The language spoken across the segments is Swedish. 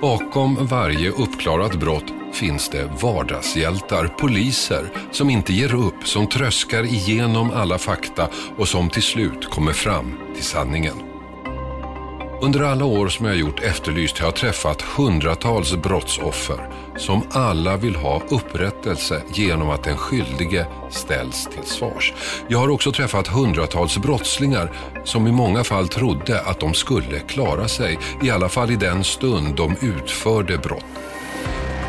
Bakom varje uppklarat brott finns det vardagshjältar, poliser som inte ger upp, som tröskar igenom alla fakta och som till slut kommer fram till sanningen. Under alla år som jag har gjort Efterlyst har jag träffat hundratals brottsoffer som alla vill ha upprättelse genom att den skyldige ställs till svars. Jag har också träffat hundratals brottslingar som i många fall trodde att de skulle klara sig, i alla fall i den stund de utförde brott.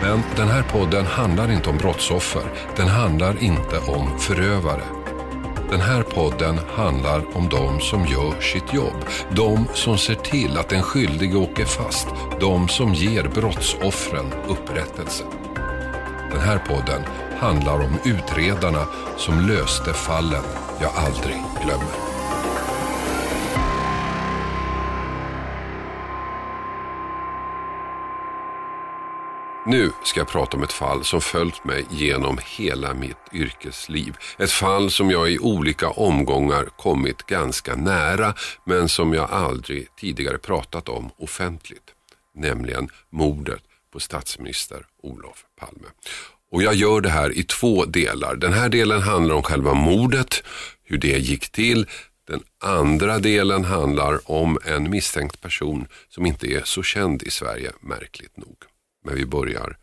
Men den här podden handlar inte om brottsoffer. Den handlar inte om förövare. Den här podden handlar om de som gör sitt jobb. De som ser till att den skyldige åker fast. De som ger brottsoffren upprättelse. Den här podden handlar om utredarna som löste fallen jag aldrig glömmer. Nu ska jag prata om ett fall som följt mig genom hela mitt yrkesliv. Ett fall som jag i olika omgångar kommit ganska nära men som jag aldrig tidigare pratat om offentligt. Nämligen mordet på statsminister Olof Palme. Och jag gör det här i två delar. Den här delen handlar om själva mordet, hur det gick till. Den andra delen handlar om en misstänkt person som inte är så känd i Sverige, märkligt nog. Men vi börjar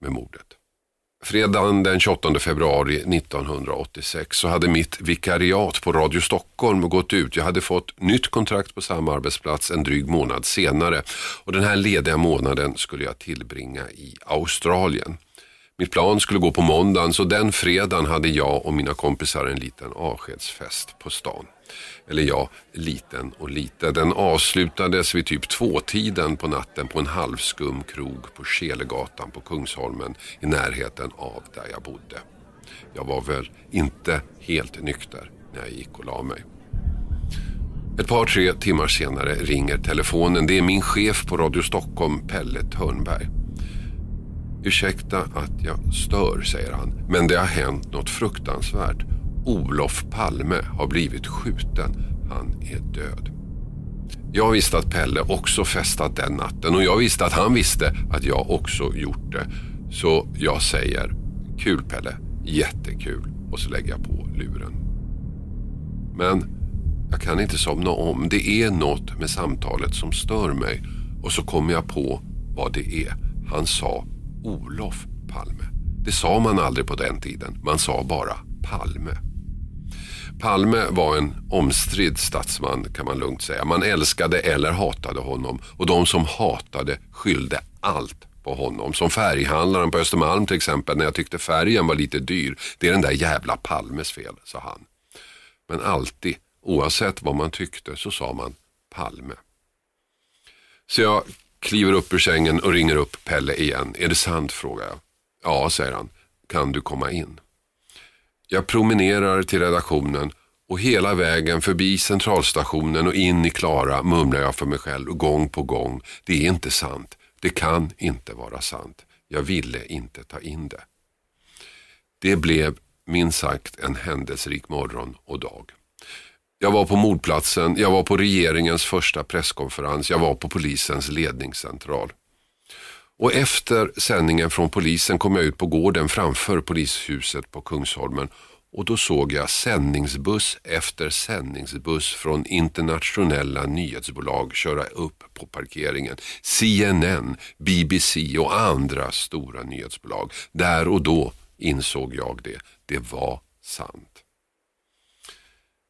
med mordet. Fredagen den 28 februari 1986 så hade mitt vikariat på Radio Stockholm gått ut. Jag hade fått nytt kontrakt på samma arbetsplats en dryg månad senare. Och den här lediga månaden skulle jag tillbringa i Australien. Mitt plan skulle gå på måndagen så den fredagen hade jag och mina kompisar en liten avskedsfest på stan. Eller ja, liten och lite. Den avslutades vid typ tvåtiden på natten på en halvskum krog på Kelegatan på Kungsholmen i närheten av där jag bodde. Jag var väl inte helt nykter när jag gick och la mig. Ett par, tre timmar senare ringer telefonen. Det är min chef på Radio Stockholm, Pelle Törnberg. Ursäkta att jag stör, säger han, men det har hänt något fruktansvärt. Olof Palme har blivit skjuten. Han är död. Jag visste att Pelle också festat den natten och jag visste att han visste att jag också gjort det. Så jag säger, kul Pelle, jättekul och så lägger jag på luren. Men jag kan inte somna om. Det är något med samtalet som stör mig och så kommer jag på vad det är. Han sa Olof Palme. Det sa man aldrig på den tiden. Man sa bara Palme. Palme var en omstridd statsman kan man lugnt säga. Man älskade eller hatade honom och de som hatade skyllde allt på honom. Som färghandlaren på Östermalm till exempel när jag tyckte färgen var lite dyr. Det är den där jävla Palmes fel, sa han. Men alltid, oavsett vad man tyckte, så sa man Palme. Så jag kliver upp ur sängen och ringer upp Pelle igen. Är det sant? frågar jag. Ja, säger han. Kan du komma in? Jag promenerar till redaktionen och hela vägen förbi centralstationen och in i Klara mumlar jag för mig själv gång på gång. Det är inte sant. Det kan inte vara sant. Jag ville inte ta in det. Det blev minst sagt en händelserik morgon och dag. Jag var på mordplatsen, jag var på regeringens första presskonferens, jag var på polisens ledningscentral. Och efter sändningen från polisen kom jag ut på gården framför polishuset på Kungsholmen och då såg jag sändningsbuss efter sändningsbuss från internationella nyhetsbolag köra upp på parkeringen. CNN, BBC och andra stora nyhetsbolag. Där och då insåg jag det. Det var sant.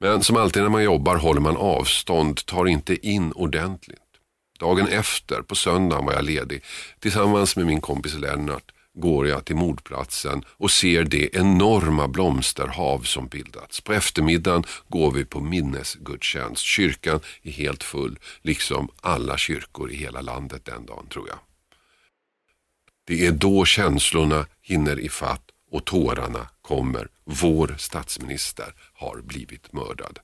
Men som alltid när man jobbar håller man avstånd, tar inte in ordentligt. Dagen efter, på söndagen var jag ledig. Tillsammans med min kompis Lennart går jag till mordplatsen och ser det enorma blomsterhav som bildats. På eftermiddagen går vi på minnesgudstjänst. Kyrkan är helt full, liksom alla kyrkor i hela landet den dagen tror jag. Det är då känslorna hinner ifatt och tårarna kommer. Vår statsminister har blivit mördad.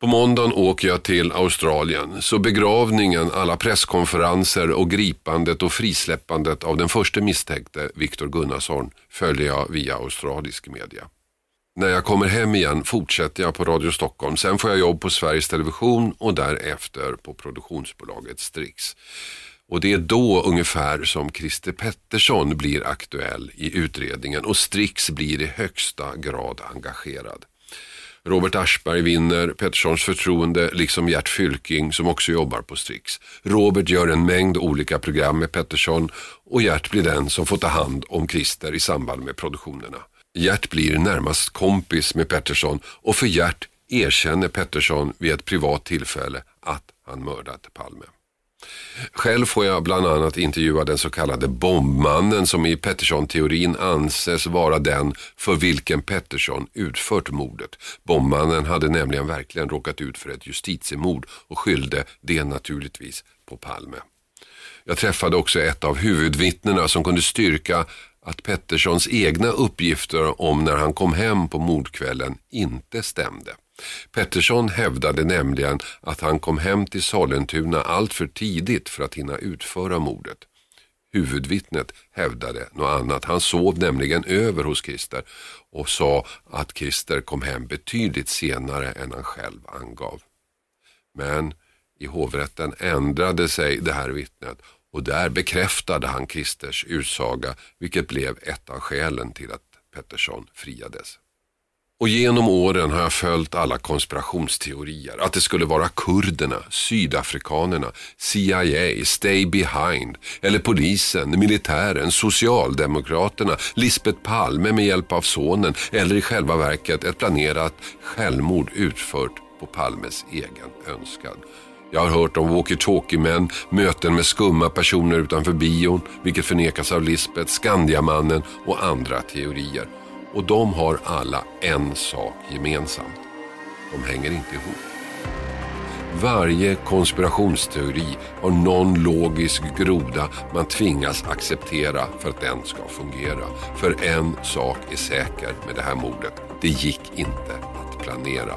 På måndagen åker jag till Australien, så begravningen, alla presskonferenser och gripandet och frisläppandet av den första misstänkte, Viktor Gunnarsson, följer jag via australisk media. När jag kommer hem igen fortsätter jag på Radio Stockholm. Sen får jag jobb på Sveriges Television och därefter på produktionsbolaget Strix. Och det är då ungefär som Christer Pettersson blir aktuell i utredningen och Strix blir i högsta grad engagerad. Robert Aschberg vinner Petterssons förtroende liksom Gert Fylking som också jobbar på Strix. Robert gör en mängd olika program med Pettersson och Gert blir den som får ta hand om Christer i samband med produktionerna. Gert blir närmast kompis med Pettersson och för Gert erkänner Pettersson vid ett privat tillfälle att han mördat Palme. Själv får jag bland annat intervjua den så kallade bombmannen som i Pettersson-teorin anses vara den för vilken Pettersson utfört mordet. Bombmannen hade nämligen verkligen råkat ut för ett justitiemord och skyllde det naturligtvis på Palme. Jag träffade också ett av huvudvittnena som kunde styrka att Petterssons egna uppgifter om när han kom hem på mordkvällen inte stämde. Pettersson hävdade nämligen att han kom hem till Sollentuna allt för tidigt för att hinna utföra mordet. Huvudvittnet hävdade något annat. Han sov nämligen över hos Christer och sa att Christer kom hem betydligt senare än han själv angav. Men i hovrätten ändrade sig det här vittnet och där bekräftade han Christers utsaga vilket blev ett av skälen till att Pettersson friades. Och genom åren har jag följt alla konspirationsteorier. Att det skulle vara kurderna, sydafrikanerna, CIA, Stay Behind eller polisen, militären, socialdemokraterna, Lisbet Palme med hjälp av sonen eller i själva verket ett planerat självmord utfört på Palmes egen önskan. Jag har hört om walkie-talkie-män, möten med skumma personer utanför bion, vilket förnekas av Lisbeth, Skandiamannen och andra teorier. Och de har alla en sak gemensamt. De hänger inte ihop. Varje konspirationsteori har någon logisk groda man tvingas acceptera för att den ska fungera. För en sak är säker med det här mordet. Det gick inte att planera.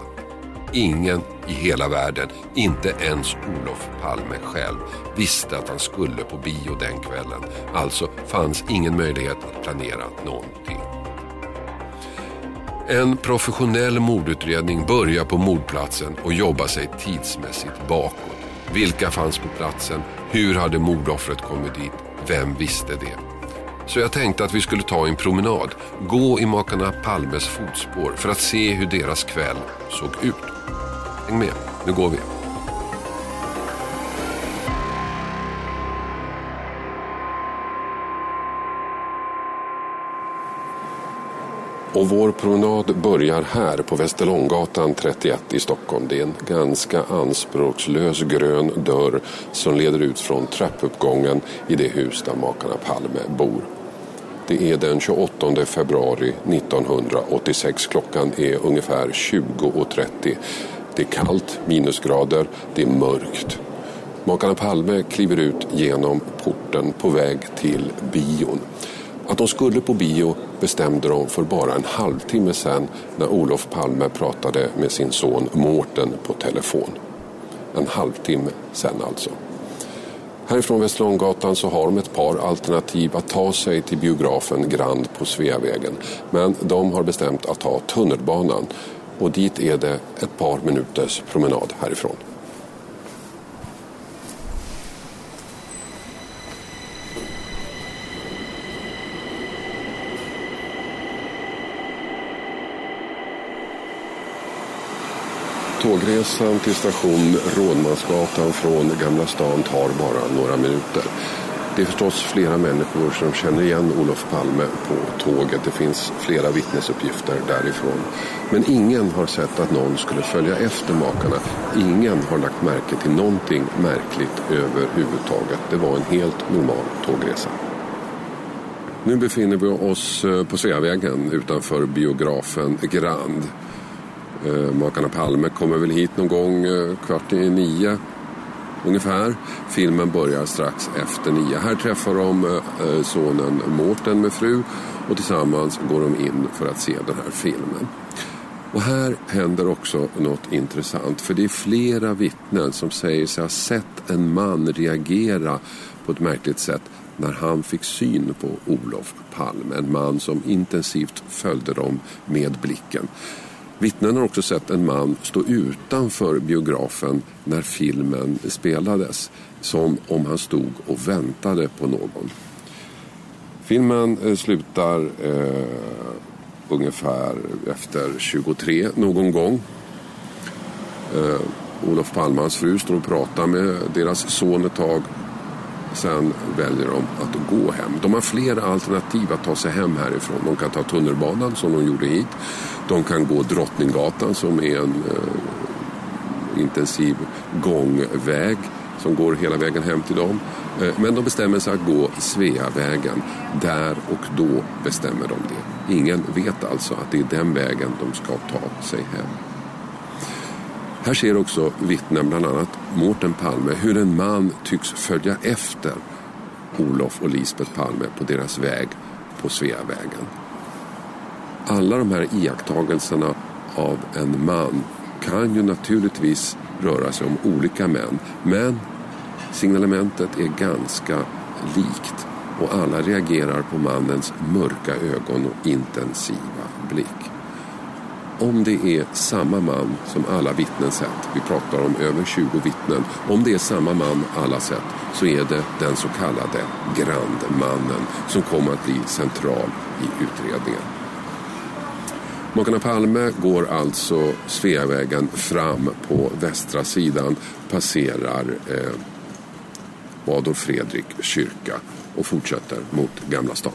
Ingen i hela världen, inte ens Olof Palme själv, visste att han skulle på bio den kvällen. Alltså fanns ingen möjlighet att planera någonting. En professionell mordutredning börjar på mordplatsen och jobbar sig tidsmässigt bakåt. Vilka fanns på platsen? Hur hade mordoffret kommit dit? Vem visste det? Så jag tänkte att vi skulle ta en promenad, gå i makarna Palmes fotspår för att se hur deras kväll såg ut. Häng med, nu går vi. Och vår promenad börjar här på Västerlånggatan 31 i Stockholm. Det är en ganska anspråkslös grön dörr som leder ut från trappuppgången i det hus där makarna Palme bor. Det är den 28 februari 1986. Klockan är ungefär 20.30. Det är kallt, minusgrader, det är mörkt. Makarna Palme kliver ut genom porten på väg till bion. Att de skulle på bio bestämde de för bara en halvtimme sedan när Olof Palme pratade med sin son Mårten på telefon. En halvtimme sen alltså. Härifrån Västerlånggatan så har de ett par alternativ att ta sig till biografen Grand på Sveavägen. Men de har bestämt att ta tunnelbanan och dit är det ett par minuters promenad härifrån. Tågresan till station Rådmansgatan från Gamla stan tar bara några minuter. Det är förstås flera människor som känner igen Olof Palme på tåget. Det finns flera vittnesuppgifter därifrån. Men ingen har sett att någon skulle följa efter makarna. Ingen har lagt märke till någonting märkligt överhuvudtaget. Det var en helt normal tågresa. Nu befinner vi oss eh, på Sveavägen utanför biografen Grand. Eh, makarna Palme kommer väl hit någon gång eh, kvart i nio. ungefär. Filmen börjar strax efter nio. Här träffar de eh, sonen Mårten med fru och tillsammans går de in för att se den här filmen. Och här händer också något intressant för det är flera vittnen som säger sig ha sett en man reagera på ett märkligt sätt när han fick syn på Olof Palme. En man som intensivt följde dem med blicken. Vittnen har också sett en man stå utanför biografen när filmen spelades. Som om han stod och väntade på någon. Filmen eh, slutar eh, ungefär efter 23 någon gång. Eh, Olof Palmans fru står och pratar med deras son ett tag. Sen väljer de att gå hem. De har flera alternativ att ta sig hem härifrån. De kan ta tunnelbanan som de gjorde hit. De kan gå Drottninggatan som är en eh, intensiv gångväg som går hela vägen hem till dem. Eh, men de bestämmer sig att gå Sveavägen. Där och då bestämmer de det. Ingen vet alltså att det är den vägen de ska ta sig hem. Här ser också vittnen, bland annat Mårten Palme, hur en man tycks följa efter Olof och Lisbeth Palme på deras väg på Sveavägen. Alla de här iakttagelserna av en man kan ju naturligtvis röra sig om olika män. Men signalementet är ganska likt och alla reagerar på mannens mörka ögon och intensiva blick. Om det är samma man som alla vittnen sett, vi pratar om över 20 vittnen, om det är samma man alla sett så är det den så kallade Grandmannen som kommer att bli central i utredningen. Makarna Palme går alltså Sveavägen fram på västra sidan, passerar eh, Adolf Fredrik kyrka och fortsätter mot Gamla stan.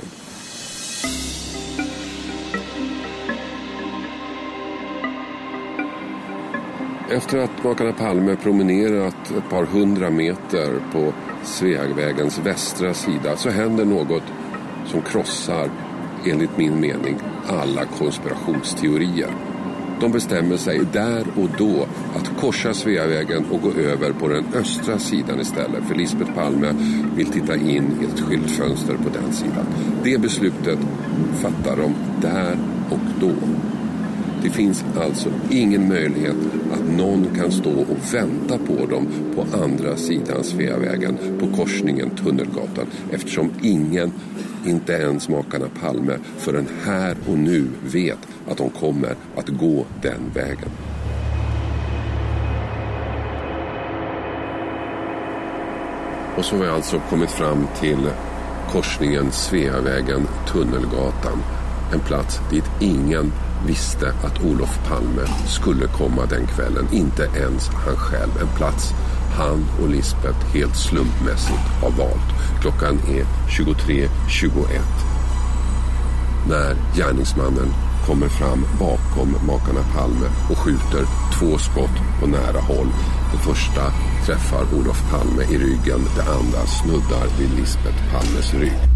Efter att makarna Palme promenerat ett par hundra meter på Sveavägens västra sida så händer något som krossar, enligt min mening, alla konspirationsteorier. De bestämmer sig där och då att korsa Sveavägen och gå över på den östra sidan istället. För Lisbeth Palme vill titta in i ett skyltfönster på den sidan. Det beslutet fattar de där och då. Det finns alltså ingen möjlighet att någon kan stå och vänta på dem på andra sidan Sveavägen på korsningen Tunnelgatan eftersom ingen, inte ens makarna Palme, förrän här och nu vet att de kommer att gå den vägen. Och så har vi alltså kommit fram till korsningen Sveavägen Tunnelgatan. En plats dit ingen visste att Olof Palme skulle komma den kvällen. Inte ens han själv. En plats han och Lisbeth helt slumpmässigt har valt. Klockan är 23.21 när gärningsmannen kommer fram bakom makarna Palme och skjuter två skott på nära håll. Det första träffar Olof Palme i ryggen, det andra snuddar vid Lisbeth Palmes rygg.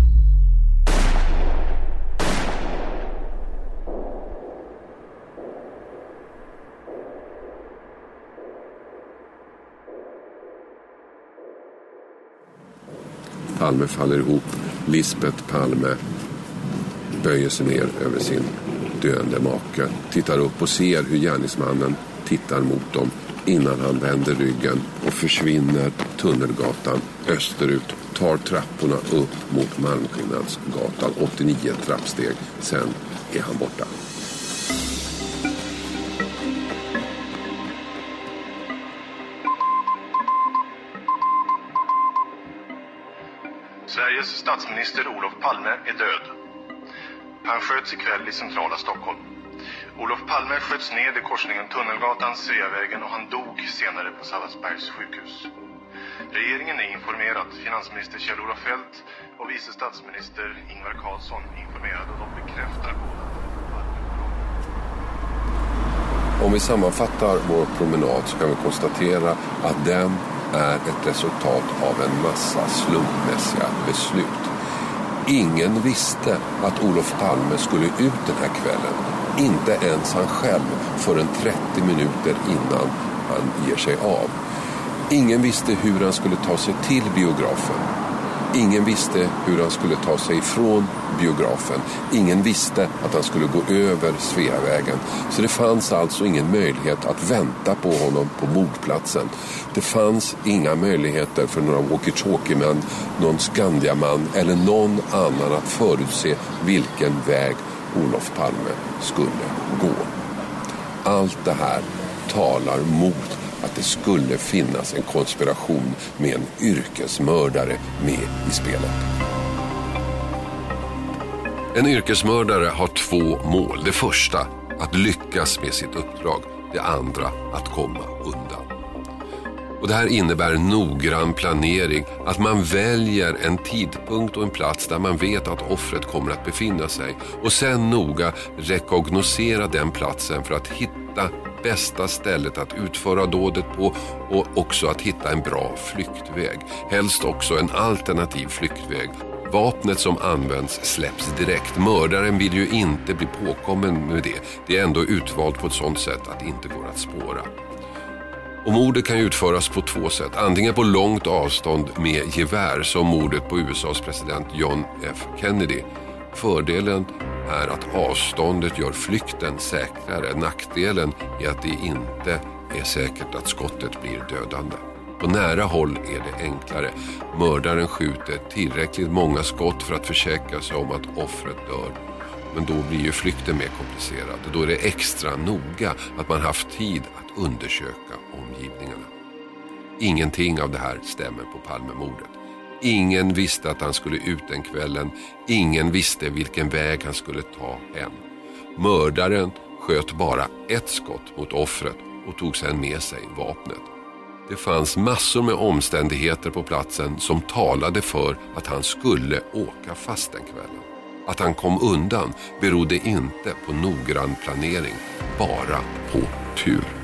Palme faller ihop. Lisbeth Palme böjer sig ner över sin döende make. Tittar upp och ser hur gärningsmannen tittar mot dem innan han vänder ryggen och försvinner Tunnelgatan österut. Tar trapporna upp mot Malmskillnadsgatan. 89 trappsteg. Sen är han borta. Sveriges statsminister Olof Palme är död. Han sköts ikväll i centrala Stockholm. Olof Palme sköts ned i korsningen Tunnelgatan, Sveavägen och han dog senare på Sallasbergs sjukhus. Regeringen är informerad. Finansminister Kjell-Olof Feldt och vice statsminister Ingvar Carlsson är informerade och de bekräftar båda. Om vi sammanfattar vår promenad så kan vi konstatera att den är ett resultat av en massa slumpmässiga beslut. Ingen visste att Olof Palme skulle ut den här kvällen. Inte ens han själv förrän 30 minuter innan han ger sig av. Ingen visste hur han skulle ta sig till biografen. Ingen visste hur han skulle ta sig ifrån biografen. Ingen visste att han skulle gå över Sveavägen. Så det fanns alltså ingen möjlighet att vänta på honom på mordplatsen. Det fanns inga möjligheter för några walkie-talkie-män, någon Skandiaman eller någon annan att förutse vilken väg Olof Palme skulle gå. Allt det här talar mot att det skulle finnas en konspiration med en yrkesmördare med i spelet. En yrkesmördare har två mål. Det första, att lyckas med sitt uppdrag. Det andra, att komma undan. Och det här innebär noggrann planering, att man väljer en tidpunkt och en plats där man vet att offret kommer att befinna sig och sen noga rekognosera den platsen för att hitta bästa stället att utföra dådet på och också att hitta en bra flyktväg. Helst också en alternativ flyktväg. Vapnet som används släpps direkt. Mördaren vill ju inte bli påkommen med det. Det är ändå utvalt på ett sådant sätt att det inte går att spåra. Och mordet kan utföras på två sätt. Antingen på långt avstånd med gevär som mordet på USAs president John F Kennedy. Fördelen är att avståndet gör flykten säkrare. Nackdelen är att det inte är säkert att skottet blir dödande. På nära håll är det enklare. Mördaren skjuter tillräckligt många skott för att försäkra sig om att offret dör. Men då blir ju flykten mer komplicerad. Då är det extra noga att man haft tid att undersöka omgivningarna. Ingenting av det här stämmer på Palmemordet. Ingen visste att han skulle ut den kvällen. Ingen visste vilken väg han skulle ta hem. Mördaren sköt bara ett skott mot offret och tog sedan med sig vapnet. Det fanns massor med omständigheter på platsen som talade för att han skulle åka fast den kvällen. Att han kom undan berodde inte på noggrann planering, bara på tur.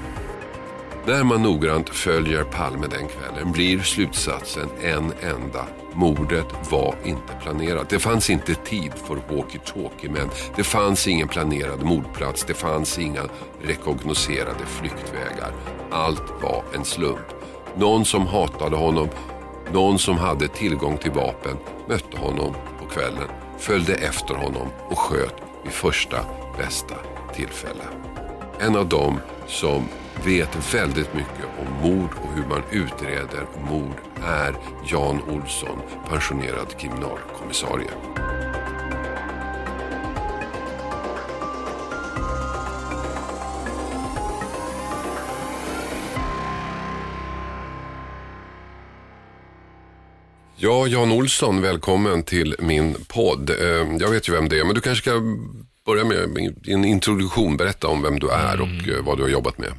När man noggrant följer Palme den kvällen blir slutsatsen en enda. Mordet var inte planerat. Det fanns inte tid för walkie-talkie-män. Det fanns ingen planerad mordplats. Det fanns inga rekognoserade flyktvägar. Allt var en slump. Någon som hatade honom, någon som hade tillgång till vapen mötte honom på kvällen, följde efter honom och sköt vid första bästa tillfälle. En av dem som vet väldigt mycket om mord och hur man utreder mord är Jan Olsson, pensionerad kriminalkommissarie. Ja, Jan Olsson, välkommen till min podd. Eh, jag vet ju vem det är, men du kanske ska börja med en introduktion. Berätta om vem du är och mm. eh, vad du har jobbat med.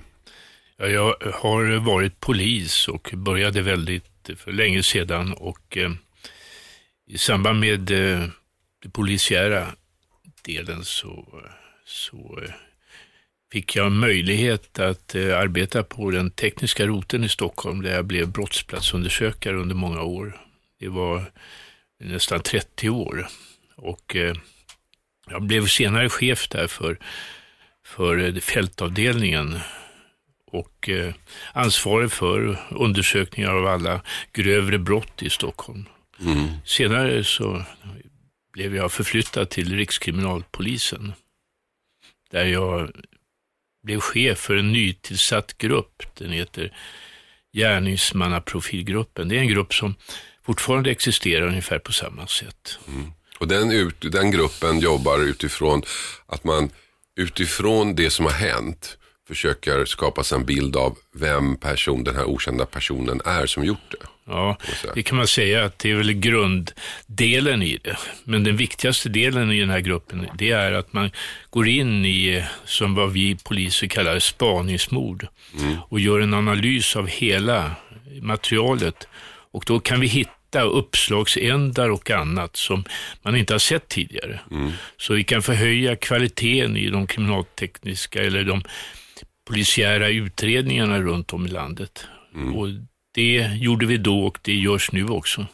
Ja, jag har varit polis och började väldigt för länge sedan och eh, i samband med eh, den polisiära delen så, så eh, fick jag möjlighet att eh, arbeta på den tekniska roten i Stockholm där jag blev brottsplatsundersökare under många år. Det var nästan 30 år och eh, jag blev senare chef där för, för fältavdelningen och eh, ansvarig för undersökningar av alla grövre brott i Stockholm. Mm. Senare så blev jag förflyttad till Rikskriminalpolisen där jag blev chef för en nytillsatt grupp. Den heter Gärningsmannaprofilgruppen. Det är en grupp som fortfarande existerar ungefär på samma sätt. Mm. Och den, ut, den gruppen jobbar utifrån att man utifrån det som har hänt försöker skapa sig en bild av vem person, den här okända personen är som gjort det. Ja, det kan man säga att det är väl grunddelen i det. Men den viktigaste delen i den här gruppen, det är att man går in i, som vad vi poliser kallar spaningsmord mm. och gör en analys av hela materialet. Och då kan vi hitta uppslagsändar och annat som man inte har sett tidigare. Mm. Så vi kan förhöja kvaliteten i de kriminaltekniska eller de polisiära utredningarna runt om i landet. Mm. Och det gjorde vi då och det görs nu också.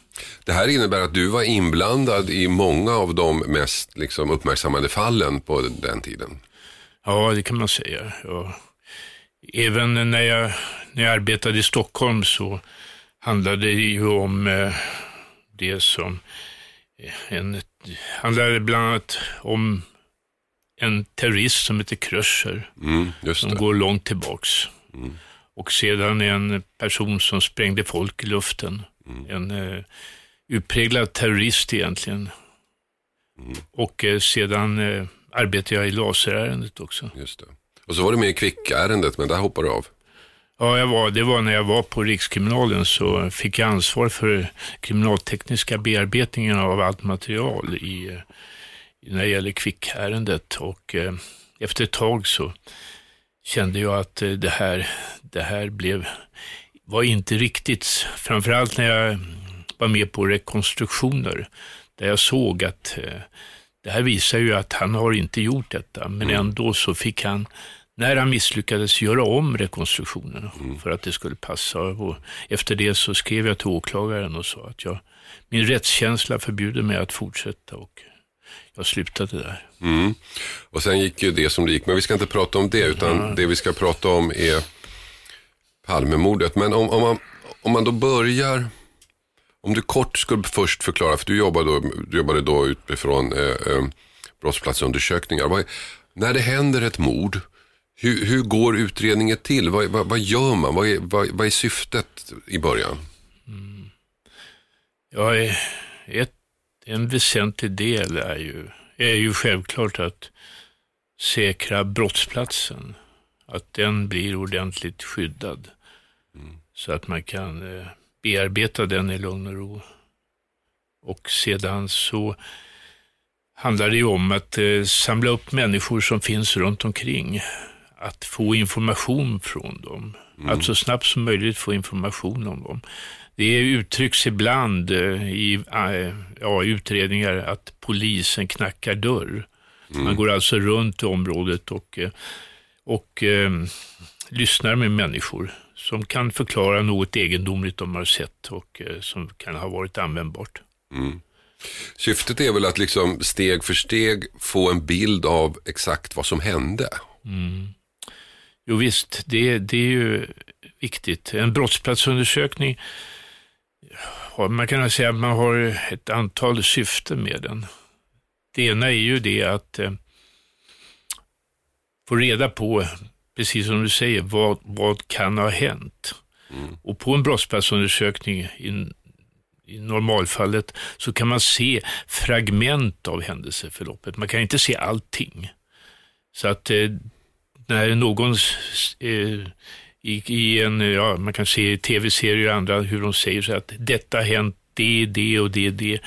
Det här innebär att du var inblandad i många av de mest liksom, uppmärksammade fallen på den tiden? Ja, det kan man säga. Ja. även när jag, när jag arbetade i Stockholm så handlade det ju om eh, det som eh, en, handlade bland annat om en terrorist som heter Kröscher, Mm, som det. går långt tillbaks. Och sedan en person som sprängde folk i luften. En eh, utpräglad terrorist egentligen. Och eh, sedan eh, arbetade jag i laserärendet också. Just det. Och så var du med i kvickärendet, men där hoppade du av. Ja, jag var, det var när jag var på Rikskriminalen så fick jag ansvar för kriminaltekniska bearbetningen av allt material i, eh, när det gäller kvickärendet. Och eh, efter ett tag så kände jag att eh, det här, det här blev, var inte riktigt, framförallt när jag var med på rekonstruktioner, där jag såg att eh, det här visar ju att han har inte gjort detta, men ändå så fick han, när han misslyckades, göra om rekonstruktionerna för att det skulle passa. Och efter det så skrev jag till åklagaren och sa att jag, min rättskänsla förbjuder mig att fortsätta och jag slutade där. Mm. Och sen gick ju det som det gick, men vi ska inte prata om det, utan det vi ska prata om är Palmemordet. Men om, om, man, om man då börjar, om du kort skulle först förklara, för du jobbade då, du jobbade då utifrån eh, eh, brottsplatsundersökningar. Vad, är- när det händer ett mord, hur, hur går utredningen till? Vad, vad, vad gör man? Vad är, vad, vad är syftet i början? Ja, eh, ett, en väsentlig del är ju, är ju självklart att säkra brottsplatsen. Att den blir ordentligt skyddad. Så att man kan eh, bearbeta den i lugn och ro. Och sedan så handlar det ju om att eh, samla upp människor som finns runt omkring. Att få information från dem. Att så snabbt som möjligt få information om dem. Det uttrycks ibland eh, i eh, ja, utredningar att polisen knackar dörr. Man går alltså runt i området och, eh, och eh, lyssnar med människor som kan förklara något egendomligt de har sett och som kan ha varit användbart. Syftet är väl att liksom steg för steg få en bild av exakt vad som hände. Jo visst, det, det är ju viktigt. En brottsplatsundersökning, man kan säga att man har ett antal syften med den. Det ena är ju det att eh, få reda på, precis som du säger, vad, vad kan ha hänt? Och på en brottsplatsundersökning i, i normalfallet så kan man se fragment av händelseförloppet. Man kan inte se allting. Så att eh, när någon eh, i, i en, ja, man kan se i tv-serier och andra hur de säger så att detta har hänt, det, det och det, det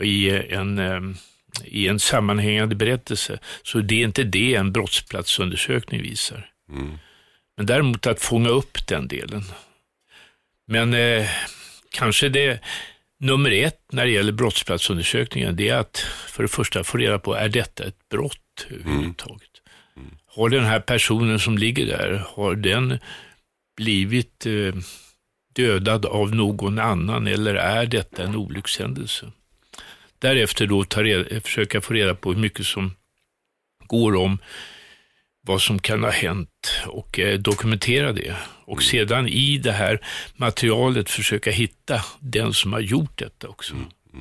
i en, eh, i en sammanhängande berättelse. Så det är inte det en brottsplatsundersökning visar. Men däremot att fånga upp den delen. Men eh, kanske det nummer ett när det gäller brottsplatsundersökningen, det är att för det första få reda på, är detta ett brott överhuvudtaget? Har den här personen som ligger där, har den blivit eh, dödad av någon annan eller är detta en olyckshändelse? Därefter då ta reda, försöka få reda på hur mycket som går om vad som kan ha hänt och eh, dokumentera det. Och sedan i det här materialet försöka hitta den som har gjort detta också.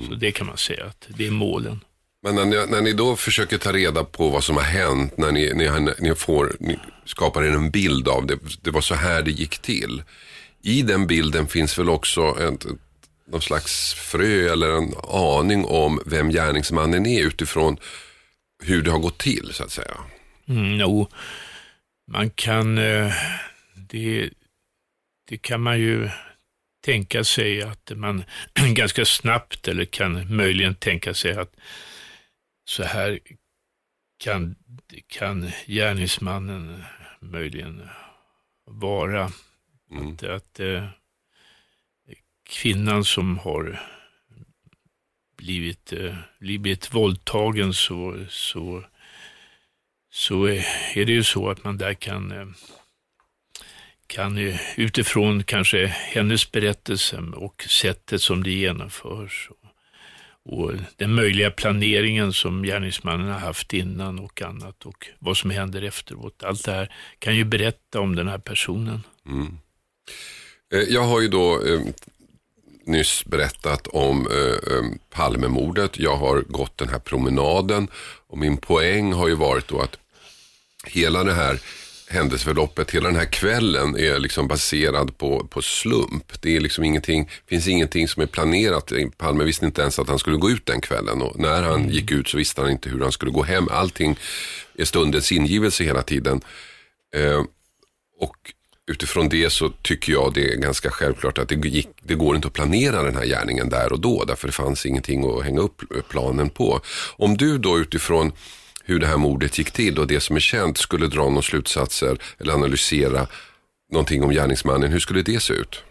Så det kan man säga att det är målen. Men när ni, när ni då försöker ta reda på vad som har hänt, när ni, ni, ni, får, ni skapar er en bild av det, det var så här det gick till. I den bilden finns väl också ett, ett, någon slags frö eller en aning om vem gärningsmannen är utifrån hur det har gått till så att säga. Mm, jo, man kan, eh, det, det kan man ju tänka sig att man ganska snabbt eller kan möjligen tänka sig att så här kan, kan gärningsmannen möjligen vara. Att, att eh, kvinnan som har blivit, eh, blivit våldtagen så, så så är det ju så att man där kan, eh, kan utifrån kanske hennes berättelse och sättet som det genomförs och, och den möjliga planeringen som gärningsmannen har haft innan och annat och vad som händer efteråt. Allt det här kan ju berätta om den här personen. Mm. Eh, jag har ju då eh, nyss berättat om eh, eh, Palmemordet. Jag har gått den här promenaden och min poäng har ju varit då att hela det här händelseförloppet, hela den här kvällen är liksom baserad på, på slump. Det är liksom ingenting, finns ingenting som är planerat. Palme visste inte ens att han skulle gå ut den kvällen och när han mm. gick ut så visste han inte hur han skulle gå hem. Allting är stundens ingivelse hela tiden. Eh, och utifrån det så tycker jag det är ganska självklart att det, gick, det går inte att planera den här gärningen där och då. Därför det fanns ingenting att hänga upp planen på. Om du då utifrån hur det här mordet gick till och det som är känt skulle dra några slutsatser eller analysera någonting om gärningsmannen. Hur skulle det se ut?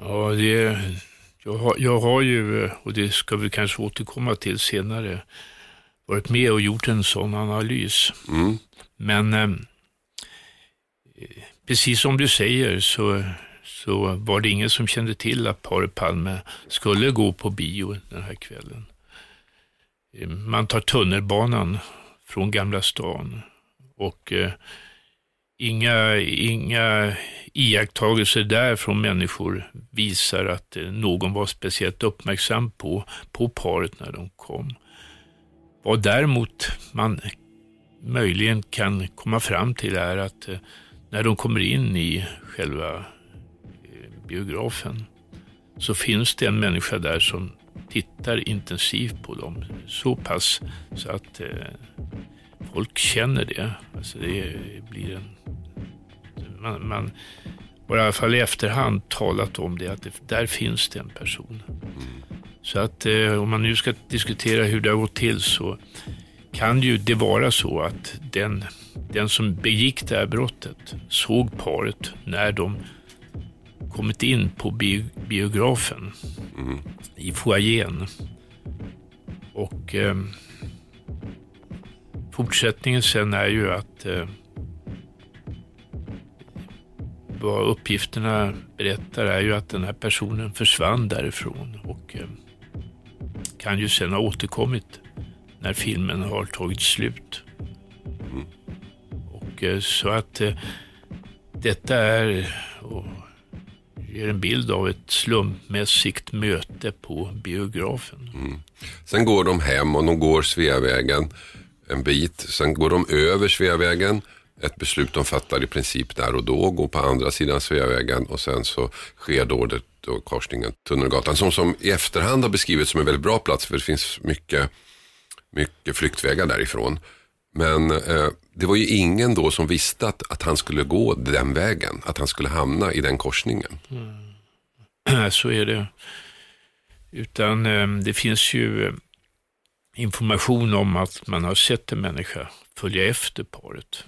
Ja, det, jag, har, jag har ju, och det ska vi kanske återkomma till senare, varit med och gjort en sån analys. Mm. Men eh, precis som du säger så, så var det ingen som kände till att paret Palme skulle gå på bio den här kvällen. Man tar tunnelbanan från Gamla stan. Och eh, inga, inga iakttagelser där från människor visar att eh, någon var speciellt uppmärksam på, på paret när de kom. Vad däremot man möjligen kan komma fram till är att eh, när de kommer in i själva eh, biografen så finns det en människa där som tittar intensivt på dem. Så pass så att eh, folk känner det. Alltså det blir en, man, man har i alla fall i efterhand talat om det, att det, där finns det en person. Så att eh, om man nu ska diskutera hur det har gått till så kan ju det vara så att den, den som begick det här brottet såg paret när de kommit in på bio, biografen mm. i foajén. Och eh, fortsättningen sen är ju att eh, vad uppgifterna berättar är ju att den här personen försvann därifrån och eh, kan ju sen ha återkommit när filmen har tagit slut. Mm. Och eh, så att eh, detta är och, ger en bild av ett slumpmässigt möte på biografen. Mm. Sen går de hem och de går Sveavägen en bit. Sen går de över Sveavägen. Ett beslut de fattar i princip där och då, går på andra sidan Sveavägen och sen så sker då, det, då korsningen Tunnelgatan som, som i efterhand har beskrivits som en väldigt bra plats för det finns mycket, mycket flyktvägar därifrån. Men eh, det var ju ingen då som visste att, att han skulle gå den vägen, att han skulle hamna i den korsningen. Mm. Så är det. Utan eh, det finns ju information om att man har sett en människa följa efter paret.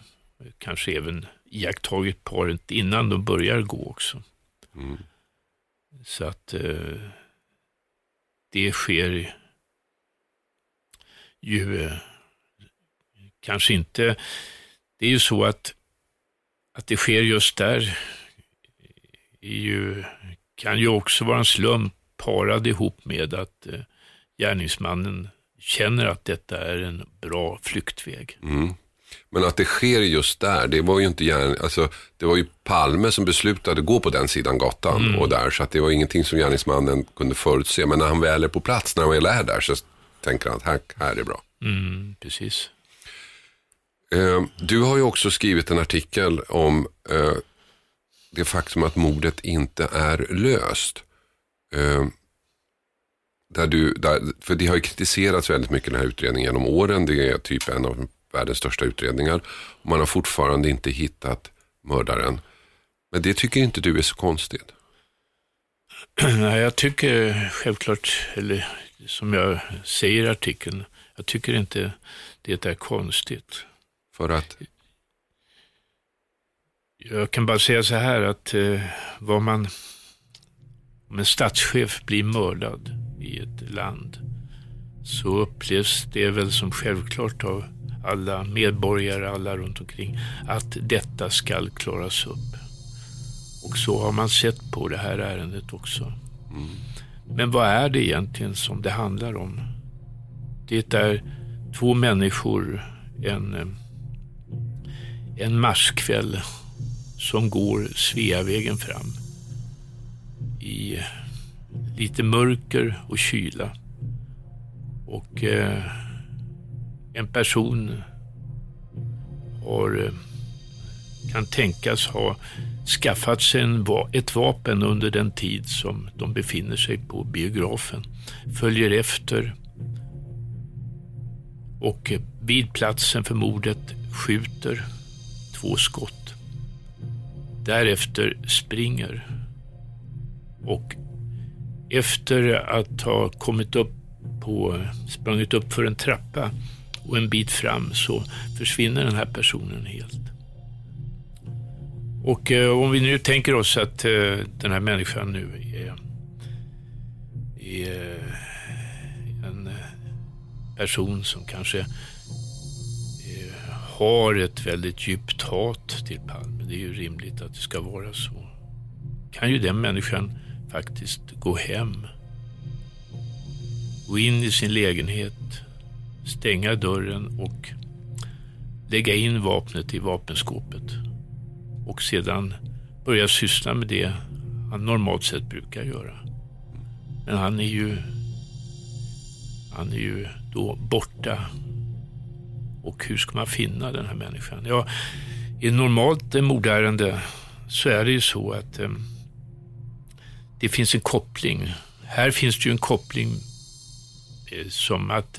Kanske även iakttagit paret innan de börjar gå också. Mm. Så att eh, det sker ju eh, kanske inte, det är ju så att, att det sker just där ju, kan ju också vara en slump parad ihop med att eh, gärningsmannen känner att detta är en bra flyktväg. Mm. Men att det sker just där, det var ju inte gärna, alltså, det var ju Palme som beslutade gå på den sidan gatan mm. och där, så att det var ingenting som gärningsmannen kunde förutse. Men när han väl är på plats, när han väl är där, så tänker han att här, här är bra. Mm, precis. Eh, du har ju också skrivit en artikel om eh, det faktum att mordet inte är löst. Eh, där du, där, för det har ju kritiserats väldigt mycket den här utredningen genom åren. Det är typ en av världens största utredningar. Man har fortfarande inte hittat mördaren. Men det tycker inte du är så konstigt? Nej, jag tycker självklart, eller som jag säger i artikeln, jag tycker inte det är konstigt. För att? Jag kan bara säga så här att eh, vad man, om en statschef blir mördad i ett land så upplevs det väl som självklart av alla medborgare, alla runt omkring, att detta skall klaras upp. Och så har man sett på det här ärendet också. Mm. Men vad är det egentligen som det handlar om? Det är två människor en, eh, en marskväll som går Sveavägen fram i lite mörker och kyla. Och eh, en person har, eh, kan tänkas ha skaffat sig en, ett vapen under den tid som de befinner sig på biografen. Följer efter och eh, vid platsen för mordet skjuter två skott. Därefter springer och efter att ha kommit upp på, sprungit upp för en trappa och en bit fram så försvinner den här personen helt. Och eh, om vi nu tänker oss att eh, den här människan nu är, är en eh, person som kanske har ett väldigt djupt hat till Palme. Det är ju rimligt att det ska vara så. Kan ju den människan faktiskt gå hem, gå in i sin lägenhet, stänga dörren och lägga in vapnet i vapenskåpet och sedan börja syssla med det han normalt sett brukar göra. Men han är ju, han är ju då borta. Och hur ska man finna den här människan? Ja, i normalt eh, mordärende så är det ju så att eh, det finns en koppling. Här finns det ju en koppling eh, som att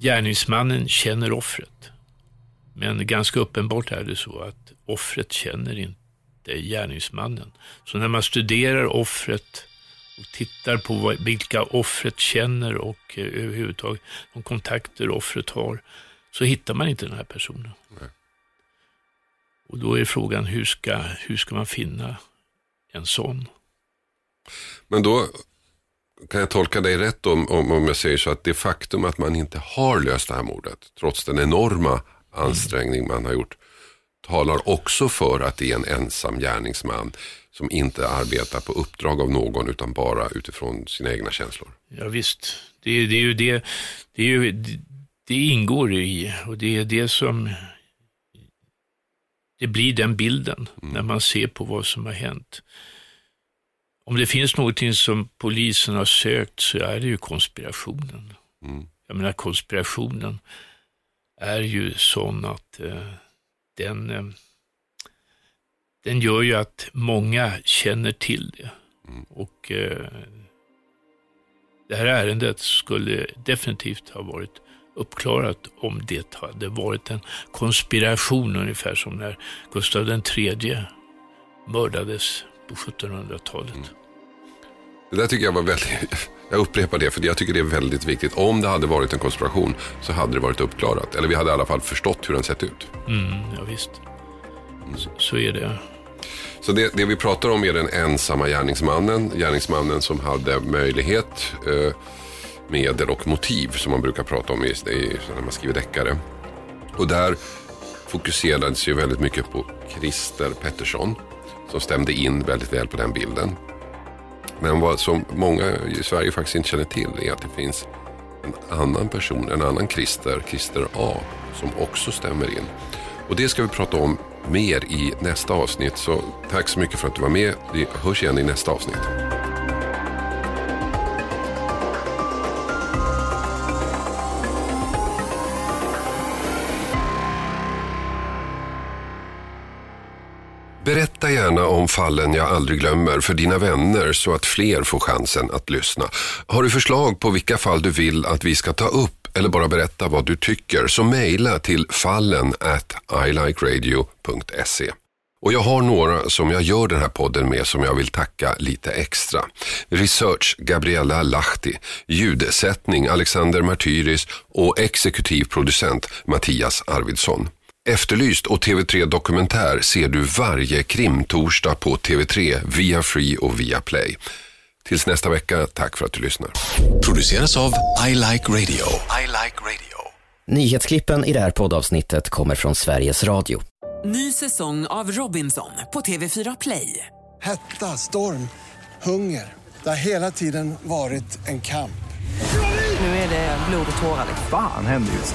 gärningsmannen känner offret. Men ganska uppenbart är det så att offret känner inte gärningsmannen. Så när man studerar offret och tittar på vad, vilka offret känner och eh, överhuvudtaget de kontakter offret har, så hittar man inte den här personen. Nej. Och då är frågan, hur ska, hur ska man finna en sån? Men då kan jag tolka dig rätt om, om, om jag säger så att det faktum att man inte har löst det här mordet, trots den enorma ansträngning man har gjort, talar också för att det är en ensam gärningsman som inte arbetar på uppdrag av någon utan bara utifrån sina egna känslor. Ja, visst, det, det är ju det, det, är ju, det ingår i och det är det som det blir den bilden mm. när man ser på vad som har hänt. Om det finns någonting som polisen har sökt så är det ju konspirationen. Mm. Jag menar konspirationen är ju sån att eh, den, eh, den gör ju att många känner till det. Mm. Och eh, det här ärendet skulle definitivt ha varit uppklarat om det hade varit en konspiration ungefär som när Gustav III mördades på 1700-talet. Mm. Det där tycker jag var väldigt, jag upprepar det för jag tycker det är väldigt viktigt. Om det hade varit en konspiration så hade det varit uppklarat. Eller vi hade i alla fall förstått hur den sett ut. Mm, ja, visst. Så, så är det. Så det, det, vi pratar om är den ensamma gärningsmannen. Gärningsmannen som hade möjlighet, eh, medel och motiv som man brukar prata om i, i, när man skriver deckare. Och där fokuserades ju väldigt mycket på Christer Pettersson som stämde in väldigt väl på den bilden. Men vad som många i Sverige faktiskt inte känner till är att det finns en annan person, en annan Christer, Christer A, som också stämmer in. Och det ska vi prata om mer i nästa avsnitt. Så tack så mycket för att du var med. Vi hörs igen i nästa avsnitt. Berätta gärna om fallen jag aldrig glömmer för dina vänner så att fler får chansen att lyssna. Har du förslag på vilka fall du vill att vi ska ta upp eller bara berätta vad du tycker så mejla till fallen at ilikeradio.se. Och jag har några som jag gör den här podden med som jag vill tacka lite extra. Research Gabriella Lahti, ljudsättning Alexander Martyris och exekutiv producent Mattias Arvidsson. Efterlyst och TV3 Dokumentär ser du varje krimtorsdag på TV3 via Free och via Play. Tills nästa vecka, tack för att du lyssnar. Produceras av I Like Radio. I like radio. Nyhetsklippen i det här poddavsnittet kommer från Sveriges Radio. Ny säsong av Robinson på TV4 Play. Hetta, storm, hunger. Det har hela tiden varit en kamp. Nu är det blod och tårar. Fan händer just